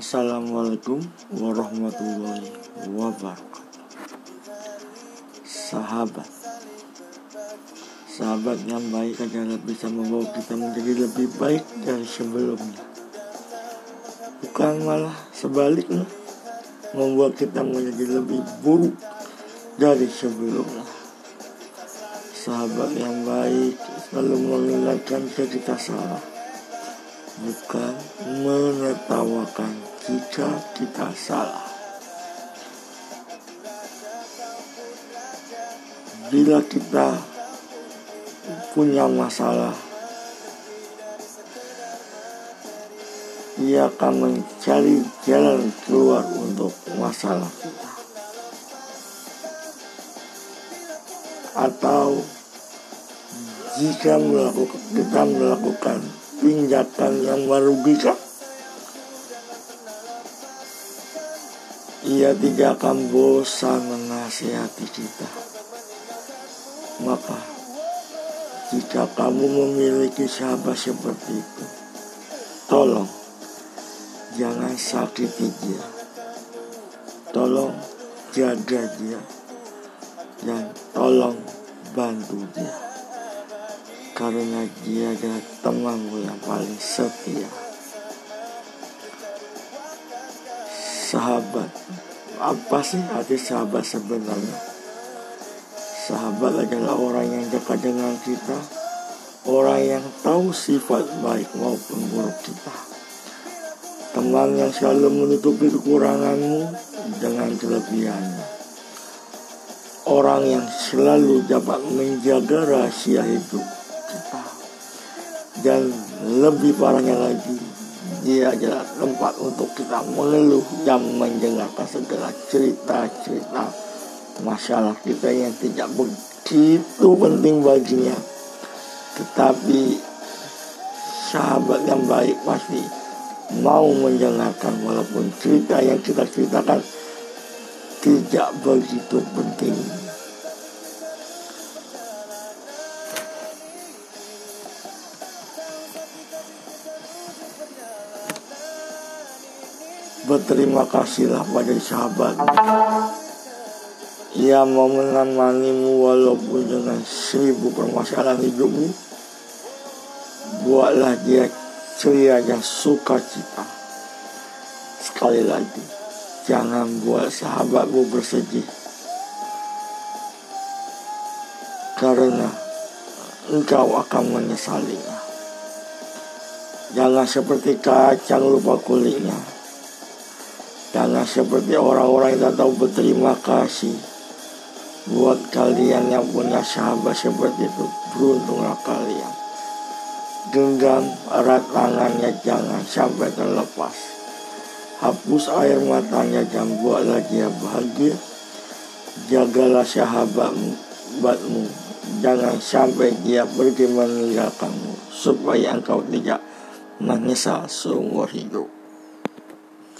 Assalamualaikum warahmatullahi wabarakatuh. Sahabat. Sahabat yang baik adalah bisa membawa kita menjadi lebih baik dari sebelumnya. Bukan malah sebaliknya Membuat kita menjadi lebih buruk dari sebelumnya. Sahabat yang baik selalu mengingatkan kita salah Bukan menertawakan jika kita salah. Bila kita punya masalah, ia akan mencari jalan keluar untuk masalah kita. Atau jika melakukan, kita melakukan tindakan yang merugikan ia tidak akan bosan menasihati kita. Maka, jika kamu memiliki sahabat seperti itu, tolong jangan sakiti dia. Tolong jaga dia. Dan tolong bantu dia. Karena dia adalah temanmu yang paling setia. sahabat. Apa sih arti sahabat sebenarnya? Sahabat adalah orang yang dekat dengan kita. Orang yang tahu sifat baik maupun buruk kita. Teman yang selalu menutupi kekuranganmu dengan kelebihannya. Orang yang selalu dapat menjaga rahasia hidup kita dan lebih parahnya lagi dia adalah tempat untuk kita mengeluh dan mendengarkan segala cerita-cerita masalah kita yang tidak begitu penting baginya. Tetapi sahabat yang baik pasti mau mendengarkan walaupun cerita yang kita ceritakan tidak begitu penting Berterima kasihlah pada sahabat. Ia mau menemanimu walaupun dengan seribu permasalahan hidupmu. Buatlah dia ceria dan sukacita. Sekali lagi Jangan buat sahabatmu bersedih. Karena engkau akan menyesalinya. Jangan seperti kacang lupa kulitnya Jangan seperti orang-orang yang tahu berterima kasih Buat kalian yang punya sahabat seperti itu Beruntunglah kalian. Genggam erat tangannya jangan sampai terlepas. Hapus air matanya dan buatlah dia bahagia. Jagalah sahabatmu batmu Jangan sampai dia pergi meninggalkanmu Supaya engkau tidak menyesal seumur hidup